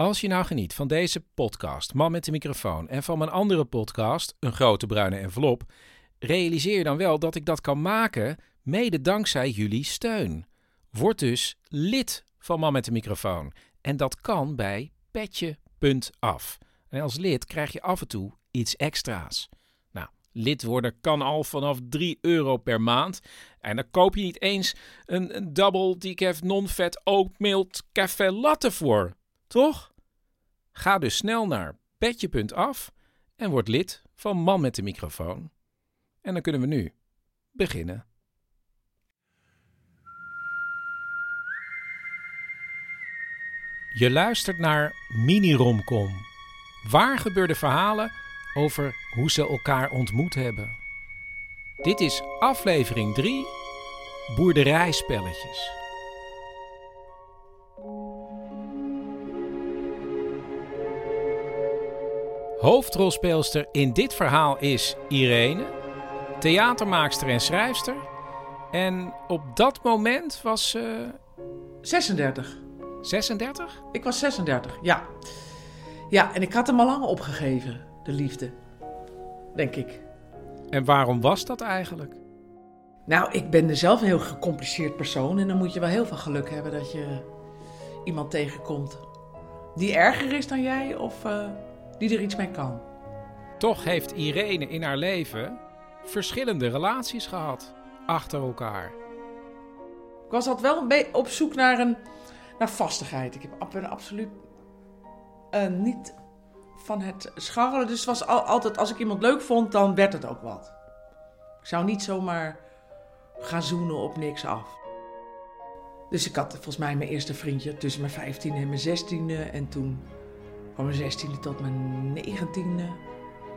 Als je nou geniet van deze podcast, Man met de microfoon, en van mijn andere podcast, Een grote bruine envelop, realiseer je dan wel dat ik dat kan maken mede dankzij jullie steun. Word dus lid van Man met de microfoon. En dat kan bij petje.af. En als lid krijg je af en toe iets extra's. Nou, lid worden kan al vanaf 3 euro per maand. En dan koop je niet eens een, een double decaf non-fat oatmeal café latte voor. Toch? Ga dus snel naar petje.af en word lid van Man met de microfoon. En dan kunnen we nu beginnen. Je luistert naar Mini-Romcom. Waar gebeurde verhalen over hoe ze elkaar ontmoet hebben. Dit is aflevering 3, Boerderijspelletjes. Hoofdrolspeelster in dit verhaal is Irene, theatermaakster en schrijfster. En op dat moment was ze 36. 36? Ik was 36, ja. Ja, en ik had hem al lang opgegeven, de liefde. Denk ik. En waarom was dat eigenlijk? Nou, ik ben zelf een heel gecompliceerd persoon. En dan moet je wel heel veel geluk hebben dat je iemand tegenkomt die erger is dan jij of eh, die er iets mee kan. Toch heeft Irene in haar leven verschillende relaties gehad achter elkaar. Ik was altijd wel een beetje op zoek naar, een, naar vastigheid. Ik ben absoluut eh, niet van het scharrelen. Dus het was al- altijd, als ik iemand leuk vond, dan werd het ook wat. Ik zou niet zomaar gaan zoenen op niks af. Dus ik had volgens mij mijn eerste vriendje tussen mijn 15e en mijn 16e. En toen van mijn 16e tot mijn 19e.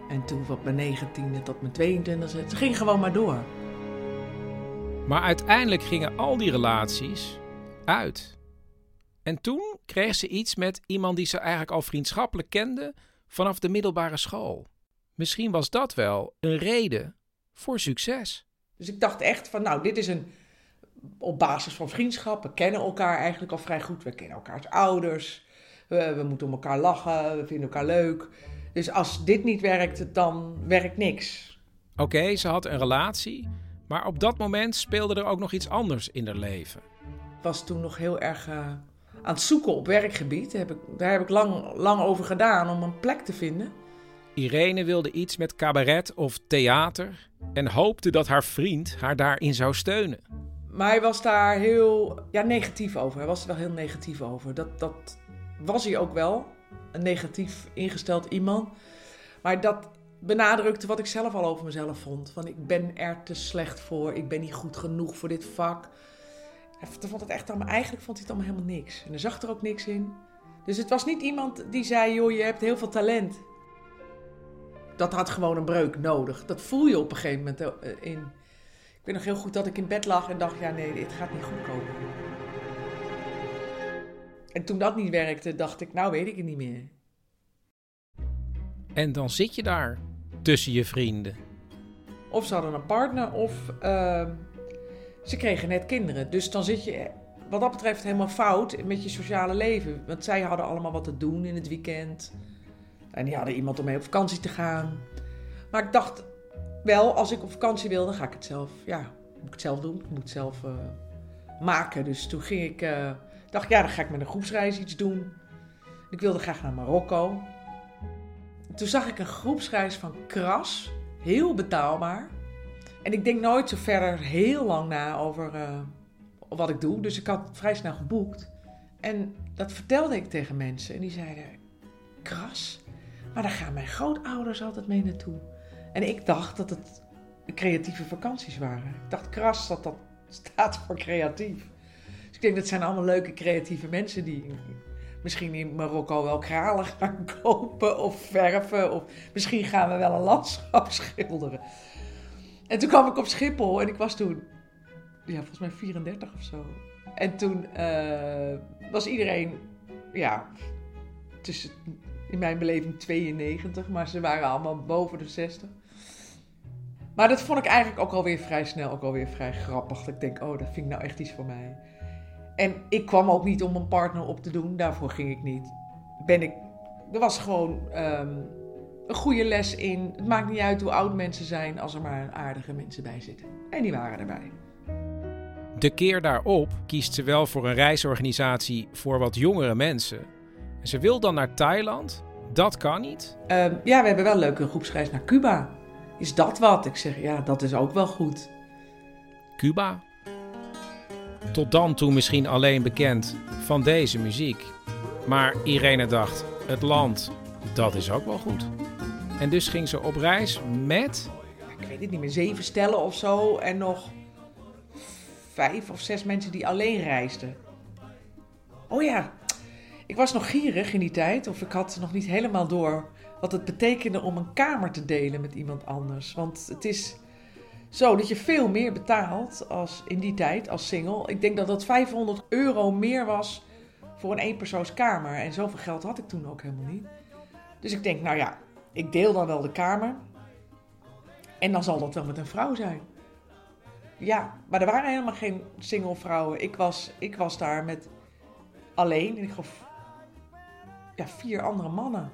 En toen van mijn 19e tot mijn 22e. Het ging gewoon maar door. Maar uiteindelijk gingen al die relaties uit. En toen kreeg ze iets met iemand die ze eigenlijk al vriendschappelijk kende vanaf de middelbare school. Misschien was dat wel een reden voor succes. Dus ik dacht echt van, nou, dit is een op basis van vriendschap. We kennen elkaar eigenlijk al vrij goed. We kennen elkaars ouders. We, we moeten om elkaar lachen. We vinden elkaar leuk. Dus als dit niet werkt, dan werkt niks. Oké, ze had een relatie, maar op dat moment speelde er ook nog iets anders in haar leven. Ik was toen nog heel erg eh, aan het zoeken op werkgebied. Daar heb ik, daar heb ik lang, lang over gedaan om een plek te vinden. Irene wilde iets met cabaret of theater en hoopte dat haar vriend haar daarin zou steunen. Maar hij was daar heel ja, negatief over. Hij was er wel heel negatief over. Dat, dat was hij ook wel. Een negatief ingesteld iemand. Maar dat benadrukte wat ik zelf al over mezelf vond. Van ik ben er te slecht voor. Ik ben niet goed genoeg voor dit vak. Hij vond het echt allemaal, eigenlijk vond hij het allemaal helemaal niks. En hij zag er ook niks in. Dus het was niet iemand die zei, joh, je hebt heel veel talent. Dat had gewoon een breuk nodig. Dat voel je op een gegeven moment eh, in. Ik weet nog heel goed dat ik in bed lag en dacht, ja nee, dit gaat niet goed komen. En toen dat niet werkte, dacht ik, nou weet ik het niet meer. En dan zit je daar tussen je vrienden. Of ze hadden een partner, of ehm, ze kregen net kinderen. Dus dan zit je wat dat betreft helemaal fout met je sociale leven. Want zij hadden allemaal wat te doen in het weekend. En die hadden iemand om mee op vakantie te gaan. Maar ik dacht wel, als ik op vakantie wil, dan ga ik het zelf, ja, moet ik het zelf doen. Ik moet het zelf eh, maken. Dus toen ging ik, eh, dacht ja, dan ga ik met een groepsreis iets doen. Ik wilde graag naar Marokko. Toen zag ik een groepsreis van Kras, heel betaalbaar. En ik denk nooit zo verder heel lang na over, eh, wat ik doe. Dus ik had vrij snel geboekt. En dat vertelde ik tegen mensen. En die zeiden, kras. Maar daar gaan mijn grootouders altijd mee naartoe. En ik dacht dat het creatieve vakanties waren. Ik dacht kras dat dat staat voor creatief. Denk dat zijn allemaal leuke creatieve mensen die misschien in Marokko wel kralen gaan kopen of verven. Of misschien gaan we wel een landschap schilderen. En toen kwam ik op Schiphol en ik was toen, ja, volgens mij 34 of zo. En toen uh, was iedereen, ja, tussen, in mijn beleving 92, maar ze waren allemaal boven de 60. Maar dat vond ik eigenlijk ook alweer vrij snel, ook alweer vrij grappig. Dat ik denk, oh, dat vind ik nou echt iets voor mij. En ik kwam ook niet om een partner op te doen, daarvoor ging ik niet. Ben ik, er was gewoon um, een goede les in. Het maakt niet uit hoe oud mensen zijn als er maar aardige mensen bij zitten. En die waren erbij. De keer daarop kiest ze wel voor een reisorganisatie voor wat jongere mensen. En ze wil dan naar Thailand. Dat kan niet. Um, ja, we hebben wel een leuke groepsreis naar Cuba. Is dat wat? Ik zeg, ja, dat is ook wel goed. Cuba? Tot dan toe misschien alleen bekend van deze muziek. Maar Irene dacht, het land, dat is ook wel goed. En dus ging ze op reis met... Ik weet het niet meer, zeven stellen of zo. En nog vijf of zes mensen die alleen reisden. Oh ja, ik was nog gierig in die tijd. Of ik had nog niet helemaal door wat het betekende om een kamer te delen met iemand anders. Want het is zo dat je veel meer betaalt als in die tijd als single. Ik denk dat dat 500 euro meer was voor een eenpersoonskamer. En zoveel geld had ik toen ook helemaal niet. Dus ik denk, nou ja, ik deel dan wel de kamer. En dan zal dat wel met een vrouw zijn. Ja, maar er waren helemaal geen single vrouwen. Ik was, ik was daar met alleen. En ik gaf ja, vier andere mannen.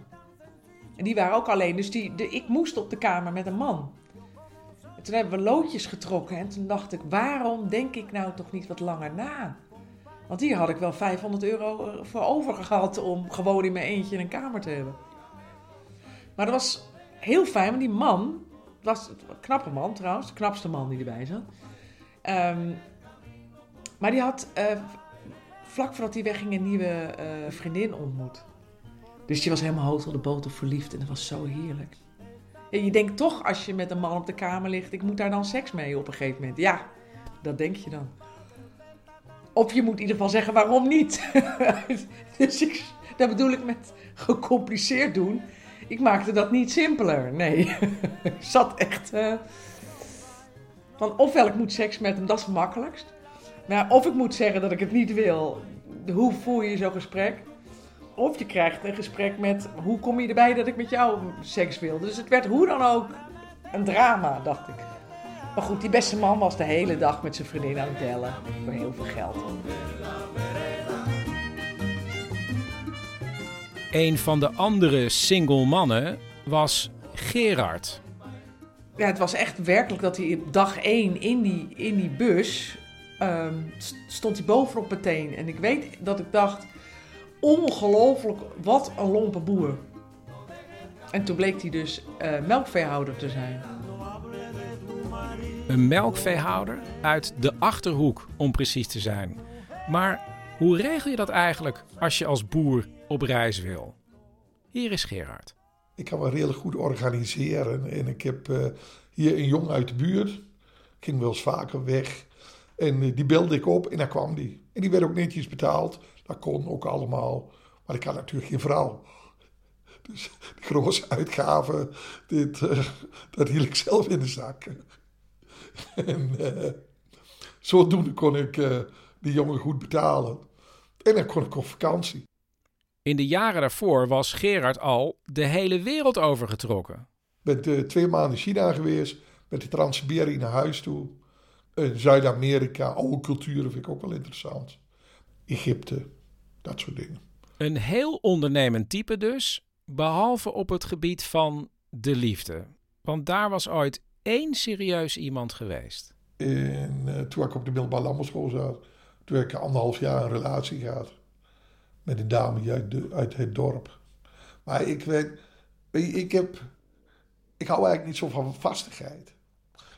En die waren ook alleen. Dus die, de, ik moest op de kamer met een man. En toen hebben we loodjes getrokken. En toen dacht ik, waarom denk ik nou toch niet wat langer na? Want hier had ik wel 500 euro voor over gehad om gewoon in mijn eentje een kamer te hebben. Maar dat was heel fijn, want die man, was een knappe man trouwens, de knapste man die erbij zat. Um, maar die had uh, vlak voordat hij wegging een nieuwe uh, vriendin ontmoet. Dus die was helemaal hoog op de boter verliefd en dat was zo heerlijk. Je denkt toch als je met een man op de kamer ligt, ik moet daar dan seks mee op een gegeven moment. Ja, dat denk je dan. Of je moet in ieder geval zeggen waarom niet. dus ik, dat bedoel ik met gecompliceerd doen. Ik maakte dat niet simpeler. Nee, ik zat echt. Uh, van ofwel ik moet seks met hem, dat is het makkelijkst. Maar of ik moet zeggen dat ik het niet wil. Hoe voer je zo'n gesprek? Of je krijgt een gesprek met hoe kom je erbij dat ik met jou seks wil. Dus het werd hoe dan ook een drama, dacht ik. Maar goed, die beste man was de hele dag met zijn vriendin aan het bellen. Voor heel veel geld. Een van de andere single mannen was Gerard. Ja, het was echt werkelijk dat hij op dag één in die, in die bus um, stond hij bovenop meteen. En ik weet dat ik dacht, ongelooflijk, wat een lompe boer. En toen bleek hij dus uh, melkveehouder te zijn. Een melkveehouder uit de achterhoek, om precies te zijn. Maar hoe regel je dat eigenlijk als je als boer op reis wil? Hier is Gerard. Ik kan me redelijk goed organiseren. En ik heb uh, hier een jong uit de buurt. Ik ging wel eens vaker weg. En uh, die belde ik op en daar kwam die. En die werd ook netjes betaald. Dat kon ook allemaal. Maar ik had natuurlijk geen vrouw. Dus de grote uitgaven, dit, uh, dat hield ik zelf in de zak. en uh, zodoende kon ik uh, die jongen goed betalen. En dan kon ik op vakantie. In de jaren daarvoor was Gerard al de hele wereld overgetrokken. Ik ben twee maanden in China geweest, met de Trans-Siberië naar huis toe. Zuid-Amerika, oude culturen vind ik ook wel interessant. Egypte, dat soort dingen. Een heel ondernemend type dus, behalve op het gebied van de liefde. Want daar was ooit één serieus iemand geweest. En uh, toen ik op de middelbare landbouwschool zat, toen heb ik anderhalf jaar een relatie gehad. Met een dame uit, de, uit het dorp. Maar ik weet, ik heb, ik hou eigenlijk niet zo van vastigheid.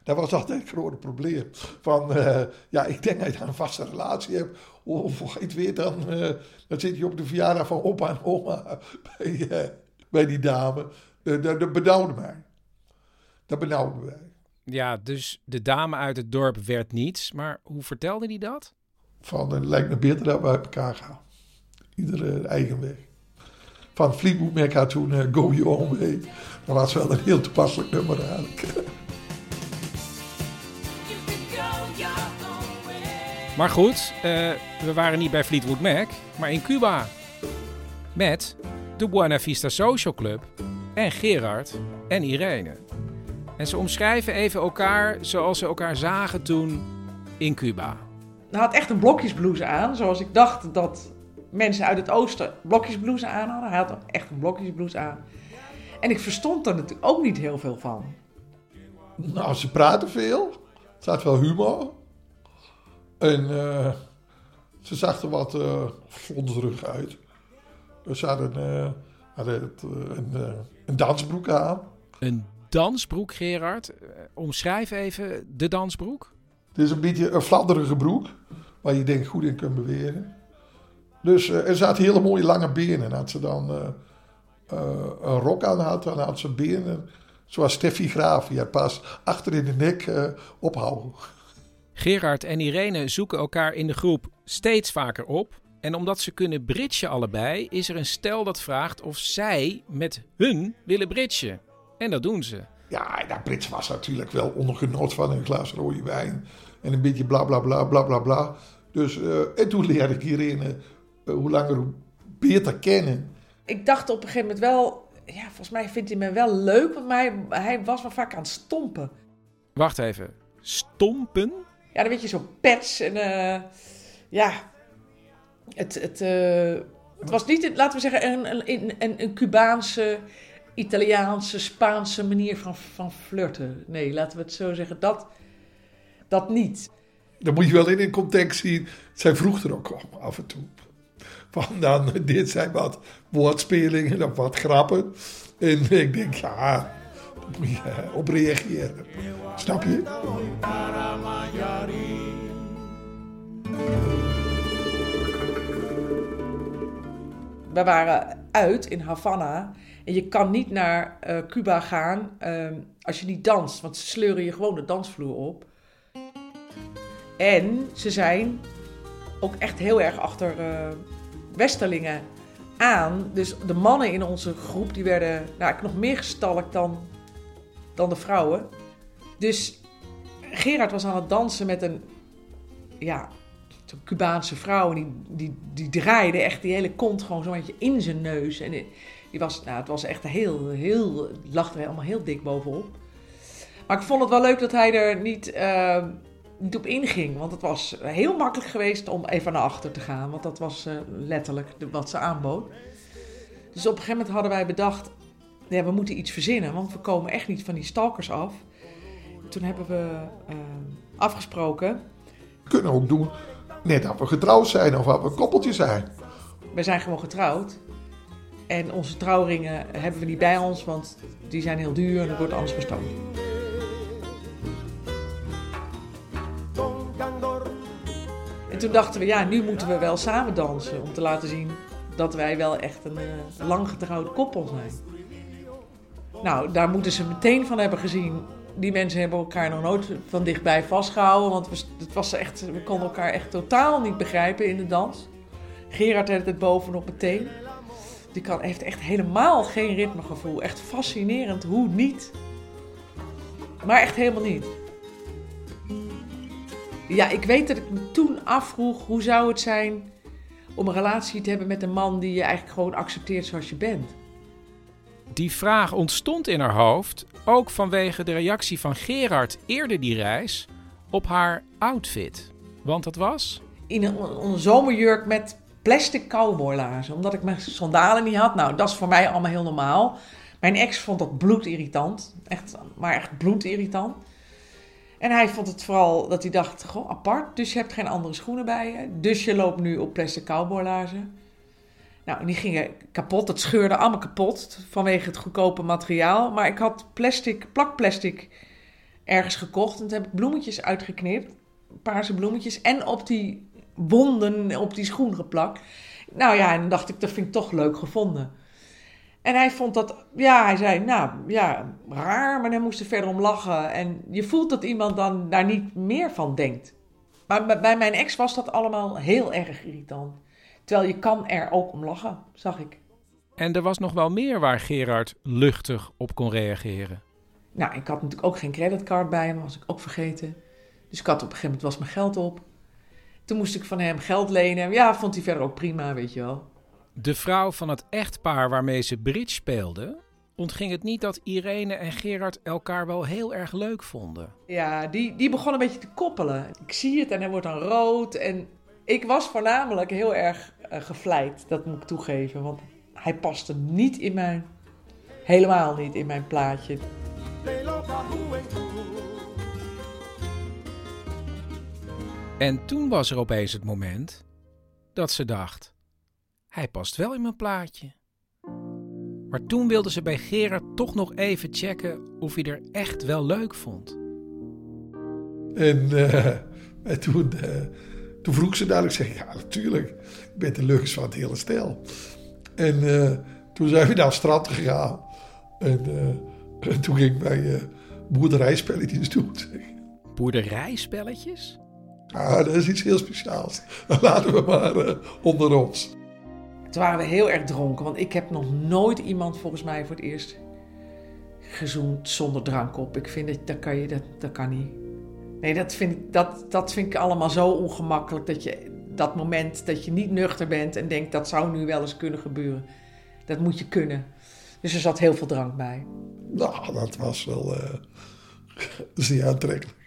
Dat was altijd het grote probleem. Van, eh, ja, ik denk dat je een vaste relatie hebt. Of het weet, dan, eh, dan zit je op de verjaardag van opa en oma bij, eh, bij die dame. Dat, dat benauwde mij. Dat benauwde mij. Ja, dus de dame uit het dorp werd niets. Maar hoe vertelde hij dat? Van, het lijkt me beter dat we uit elkaar gaan. Iedere eigen weg. Van Fleetwood Mac had toen Go Your Own Way. Dat was wel een heel toepasselijk nummer eigenlijk. Maar goed, eh, we waren niet bij Fleetwood Mac, maar in Cuba. Met de Buena Vista Social Club en Gerard en Irene. En ze omschrijven even elkaar zoals ze elkaar zagen toen in Cuba. Hij had echt een blokjesblouse aan, zoals ik dacht dat mensen uit het oosten blokjesblouse aan hadden. Hij had ook echt een blokjesblouse aan. En ik verstond er natuurlijk ook niet heel veel van. Nou, ze praten veel. Er staat wel humor. En eh, ze zag er wat uh, flonserig uit. Ze eh, hadden het, eh, een, een dansbroek aan. Een dansbroek, Gerard. Omschrijf even de dansbroek. Het is een beetje een fladderige broek. Waar je denk ik goed in kunt bewegen. Dus er zaten hele mooie lange benen. En als ze dan een rok aan had, dan had ze benen zoals Steffi Graaf. Die had pas achter in de nek ophouden. Gerard en Irene zoeken elkaar in de groep steeds vaker op. En omdat ze kunnen bridgen allebei, is er een stel dat vraagt of zij met hun willen bridgen. En dat doen ze. Ja, dat Brits was natuurlijk wel onder genot van een glas rode wijn. En een beetje bla bla bla bla bla bla. Dus, eh, en toen leerde ik Irene eh, hoe langer hoe beter kennen. Ik dacht op een gegeven moment wel, ja, volgens mij vindt hij me wel leuk, want mij, hij was wel vaak aan het stompen. Wacht even. Stompen? Ja, dan weet je, zo pets en eh, ja, het, het, eh, het was niet, laten we zeggen, een, een, een, een Cubaanse, Italiaanse, Spaanse manier van, van flirten. Nee, laten we het zo zeggen, dat, dat niet. Dat moet je wel in een context zien. Zij vroeg er ook af en toe. Van dan dit zijn wat woordspelingen of wat grappen. En ik denk, ja, op reageren. Snap je? We waren uit in Havana en je kan niet naar eh, Cuba gaan ehm, als je niet danst, want ze sleuren je gewoon de dansvloer op. En ze zijn ook echt heel erg achter eh, Westerlingen aan. Dus de mannen in onze groep die werden nou, nog meer gestalkt dan, dan de vrouwen. Dus Gerard was aan het dansen met een ja, zo'n Cubaanse vrouw. En die, die, die draaide echt die hele kont gewoon zo'n beetje in zijn neus. En die, was, nou, het was echt heel, heel, lag er allemaal heel dik bovenop. Maar ik vond het wel leuk dat hij er niet, eh, niet op inging. Want het was heel makkelijk geweest om even naar achter te gaan. Want dat was eh, letterlijk wat ze aanbood. Dus op een gegeven moment hadden wij bedacht... Ja, we moeten iets verzinnen, want we komen echt niet van die stalkers af. Toen hebben we eh, afgesproken... Kunnen ook doen net dat we getrouwd zijn of dat we een koppeltje zijn. We zijn gewoon getrouwd. En onze trouwringen hebben we niet bij ons, want die zijn heel duur en dat wordt anders gestolen. En toen dachten we, ja, nu moeten we wel samen dansen om te laten zien dat wij wel echt een eh, lang getrouwde koppel zijn. Nou, daar moeten ze meteen van hebben gezien. Die mensen hebben elkaar nog nooit van dichtbij vastgehouden, want we, het was echt, we konden elkaar echt totaal niet begrijpen in de dans. Gerard heeft het bovenop meteen. Die kan, heeft echt helemaal geen ritmegevoel. Echt fascinerend hoe niet. Maar echt helemaal niet. Ja, ik weet dat ik me toen afvroeg hoe zou het zijn om een relatie te hebben met een man die je eigenlijk gewoon accepteert zoals je bent. Die vraag ontstond in haar hoofd ook vanwege de reactie van Gerard eerder die reis op haar outfit. Want dat was In een, zomerjurk met plastic cowboylaarzen. Omdat ik mijn sandalen niet had. Nou, dat is voor mij allemaal heel normaal. Mijn ex vond dat bloedirritant. Echt, maar echt bloedirritant. En hij vond het vooral dat hij dacht, goh, apart. Dus je hebt geen andere schoenen bij je. Dus je loopt nu op plastic cowboylaarzen. Nou, die gingen kapot. Het scheurde allemaal kapot vanwege het goedkope materiaal. Maar ik had plastic, plakplastic ergens gekocht. En toen heb ik bloemetjes uitgeknipt. Paarse bloemetjes. En op die wonden, op die schoen geplakt. Nou ja, en dan dacht ik, dat vind ik toch leuk gevonden. En hij vond dat, ja, hij zei, nou ja, raar, maar hij moest er verder om lachen. En je voelt dat iemand dan daar niet meer van denkt. Maar bij mijn ex was dat allemaal heel erg irritant. Terwijl je kan er ook om lachen, zag ik. En er was nog wel meer waar Gerard luchtig op kon reageren. Nou, ik had natuurlijk ook geen creditcard bij me, was ik ook vergeten. Dus ik had op een gegeven moment was mijn geld op. Toen moest ik van hem geld lenen. Ja, vond hij verder ook prima, weet je wel. De vrouw van het echtpaar waarmee ze bridge speelden, ontging het niet dat Irene en Gerard elkaar wel heel erg leuk vonden. Ja, die, die begon een beetje te koppelen. Ik zie het en hij wordt dan rood. En ik was voornamelijk heel erg gevleid, dat moet ik toegeven. Want hij paste niet in mijn, helemaal niet in mijn plaatje. En toen was er opeens het moment dat ze dacht: hij past wel in mijn plaatje. Maar toen wilde ze bij Gerard toch nog even checken of hij er echt wel leuk vond. En, eh, en toen, eh, toen vroeg ze dadelijk, zeg ik, ja natuurlijk, ik ben de leukste van het hele stel. En eh, toen zijn we naar het strand gegaan. En, eh, en toen ging ik bij eh boerderijspelletjes doen. Boerderijspelletjes? Ah, dat is iets heel speciaals. Dat laten we maar onder ons. Toen waren we heel erg dronken, want ik heb nog nooit iemand volgens mij voor het eerst gezoend zonder drank op. Ik vind dat, dat kan je, dat, dat kan niet. Nee, dat vind, ik, dat, dat vind ik allemaal zo ongemakkelijk. Dat je dat moment dat je niet nuchter bent en denkt dat zou nu wel eens kunnen gebeuren. Dat moet je kunnen. Dus er zat heel veel drank bij. Nou, dat was wel eh zeer aantrekkelijk.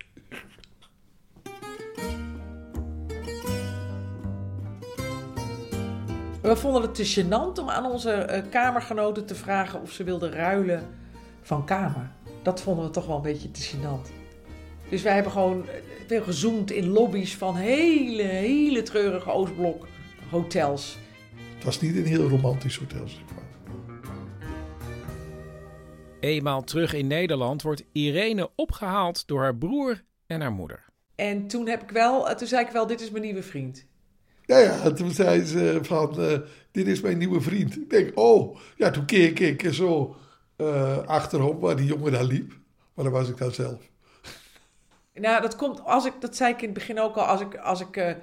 We vonden het te gênant om aan onze eh, kamergenoten te vragen of ze wilden ruilen van kamer. Dat vonden we toch wel een beetje te gênant. Dus wij hebben gewoon eh, veel gezoomd in lobby's van hele, hele treurige Oostblok hotels. Het was niet een heel romantisch hotel. zeg maar. Eenmaal terug in Nederland wordt Irene opgehaald door haar broer en haar moeder. En toen, heb ik wel, eh, toen zei ik wel, dit is mijn nieuwe vriend. Ja, ja, toen zei ze van, eh, dit is mijn nieuwe vriend. Ik denk, oh, ja, toen keek ik zo eh, achterom waar die jongen daar liep. Maar dat was ik dan zelf. Nou, dat komt, als ik, dat zei ik in het begin ook al, als ik, als ik eh,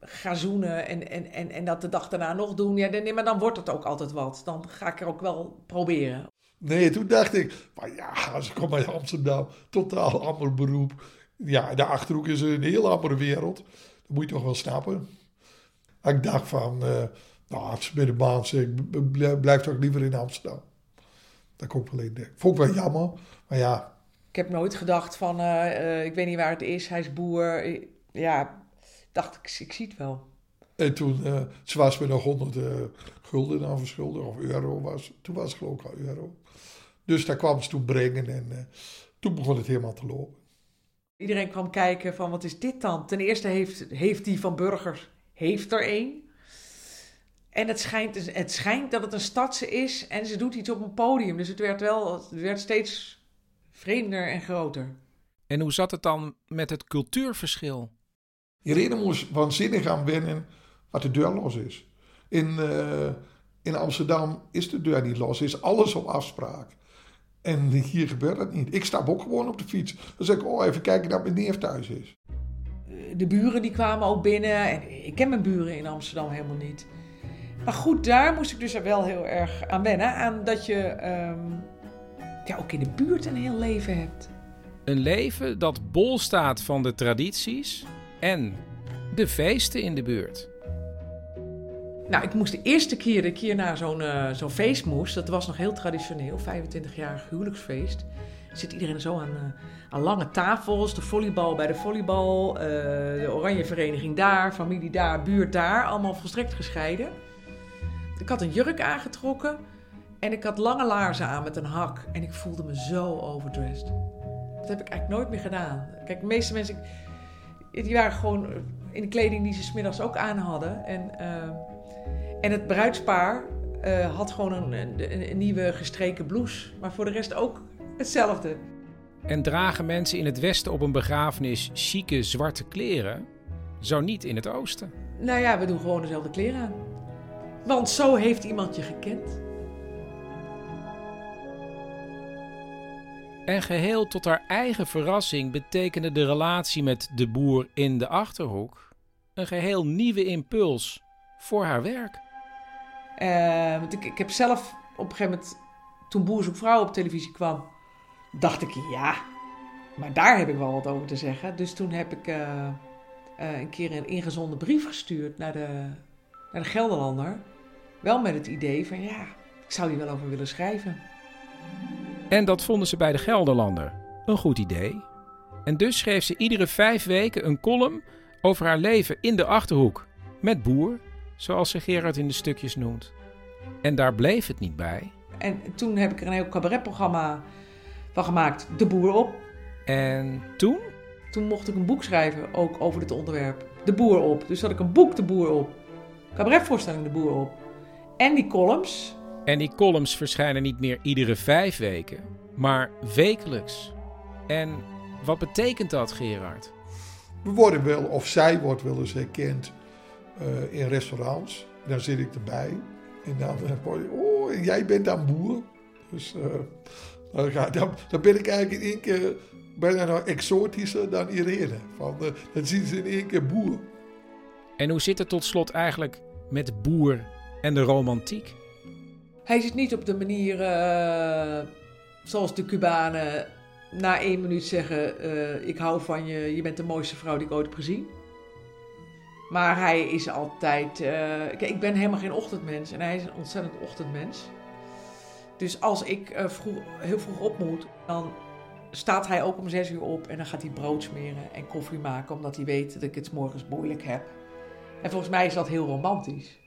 ga zoenen en, en, en, en dat de dag daarna nog doen, ja, nee, maar dan wordt het ook altijd wat. Dan ga ik er ook wel proberen. Nee, toen dacht ik, maar ja, als ik kom uit Amsterdam, totaal ander beroep. Ja, de Achterhoek is een heel andere wereld. Dat moet je toch wel snappen. Ik dacht van, eh nou, bij de baan b- blijf toch liever in Amsterdam. Dat ik wel in. Vond ik wel jammer, maar ja, Ik heb nooit gedacht van, eh, eh, ik weet niet waar het is, hij is boer. Ja, dacht ik, ik zie het wel. En toen, eh, ze was me nog 100 eh, gulden aan verschuldigd, of euro was. Toen was het geloof ik al euro. Dus daar kwam ze toen brengen en toen begon het helemaal te lopen. Iedereen kwam kijken van, wat is dit dan? Ten eerste heeft, heeft die van Burgers, heeft er één. En het schijnt, het schijnt dat het een stadse is en ze doet iets op een podium. Dus het werd wel, het werd steeds vreemder en groter. En hoe zat het dan met het cultuurverschil? Irene moest waanzinnig gaan wennen wat de deur los is. In, eh, in Amsterdam is de deur niet los, is alles op afspraak. En hier gebeurt dat niet. Ik stap ook gewoon op de fiets. Dan zeg ik, oh, even kijken dat mijn neef thuis is. de buren die kwamen ook binnen. En ik ken mijn buren in Amsterdam helemaal niet. Maar goed, daar moest ik dus er wel heel erg aan wennen. Aan dat je ehm, ja, ook in de buurt een heel leven hebt. Een leven dat bol staat van de tradities en de feesten in de buurt. Nou, ik moest de eerste keer dat ik hier naar zo'n eh, zo'n feest moest. Dat was nog heel traditioneel, 25-jarig huwelijksfeest. Zit iedereen zo aan, eh, aan lange tafels. De volleybal bij de volleybal. eh, de oranje vereniging daar, familie daar, buurt daar. Allemaal volstrekt gescheiden. Ik had een jurk aangetrokken. En ik had lange laarzen aan met een hak. En ik voelde me zo overdressed. Dat heb ik eigenlijk nooit meer gedaan. Kijk, de meeste mensen... Die waren gewoon in de kleding die ze smiddags ook aan hadden. En... eh, en het bruidspaar eh, had gewoon een, een, een nieuwe gestreken blouse. Maar voor de rest ook hetzelfde. En dragen mensen in het westen op een begrafenis chique zwarte kleren? Zo niet in het oosten. Nou ja, we doen gewoon dezelfde kleren aan. Want zo heeft iemand je gekend. En geheel tot haar eigen verrassing betekende de relatie met de boer in de achterhoek een geheel nieuwe impuls voor haar werk. Eh, want ik, ik heb zelf op een gegeven moment, toen Boer zoekt vrouw op televisie kwam, dacht ik ja, maar daar heb ik wel wat over te zeggen. Dus toen heb ik eh, eh, een keer een ingezonden brief gestuurd naar de, naar de Gelderlander. Wel met het idee van ja, ik zou hier wel over willen schrijven. En dat vonden ze bij de Gelderlander een goed idee. En dus schreef ze iedere vijf weken een column over haar leven in de achterhoek met boer, zoals ze Gerard in de stukjes noemt. En daar bleef het niet bij. En toen heb ik er een heel cabaretprogramma van gemaakt, De Boer op. En toen? Toen mocht ik een boek schrijven, ook over dit onderwerp. De Boer op. Dus had ik een boek, De Boer op. Cabaretvoorstelling, De Boer op. En die columns. En die columns verschijnen niet meer iedere vijf weken, maar wekelijks. En wat betekent dat, Gerard? We worden wel, of zij wordt wel eens herkend uh, in restaurants. Dan zit ik erbij. En dan hoor je, oh, en jij bent dan boer. Dus uh, dan, ga, dan, dan, ben ik eigenlijk in één keer bijna nog exotischer dan Irene. Van, uh, dan zien ze in één keer boer. En hoe zit het tot slot eigenlijk met boer en de romantiek? Hij zit niet op de manier uh, zoals de Cubanen na één minuut zeggen: uh, Ik hou van je, je bent de mooiste vrouw die ik ooit heb gezien. Maar hij is altijd. Uh, kijk, ik ben helemaal geen ochtendmens en hij is een ontzettend ochtendmens. Dus als ik vroeg, heel vroeg op moet, dan staat hij ook om zes uur op en dan gaat hij brood smeren en koffie maken, omdat hij weet dat ik het morgens moeilijk heb. En volgens mij is dat heel romantisch.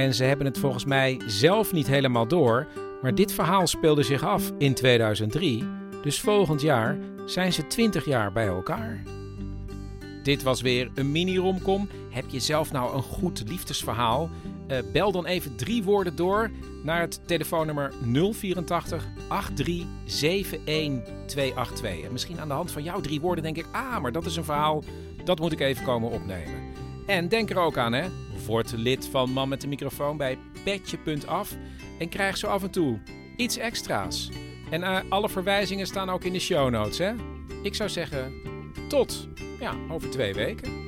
En ze hebben het volgens mij zelf niet helemaal door, maar dit verhaal speelde zich af in 2003, dus volgend jaar zijn ze 20 jaar bij elkaar. Dit was weer een mini-romcom. Heb je zelf nou een goed liefdesverhaal? Uh, bel dan even drie woorden door naar het telefoonnummer 084 83 282. En misschien aan de hand van jouw drie woorden denk ik: ah, maar dat is een verhaal, dat moet ik even komen opnemen. En denk er ook aan, hè? Word lid van Man met de microfoon bij petje.af en krijg zo af en toe iets extra's. En uh, alle verwijzingen staan ook in de show notes, hè? Ik zou zeggen, tot ja, over twee weken.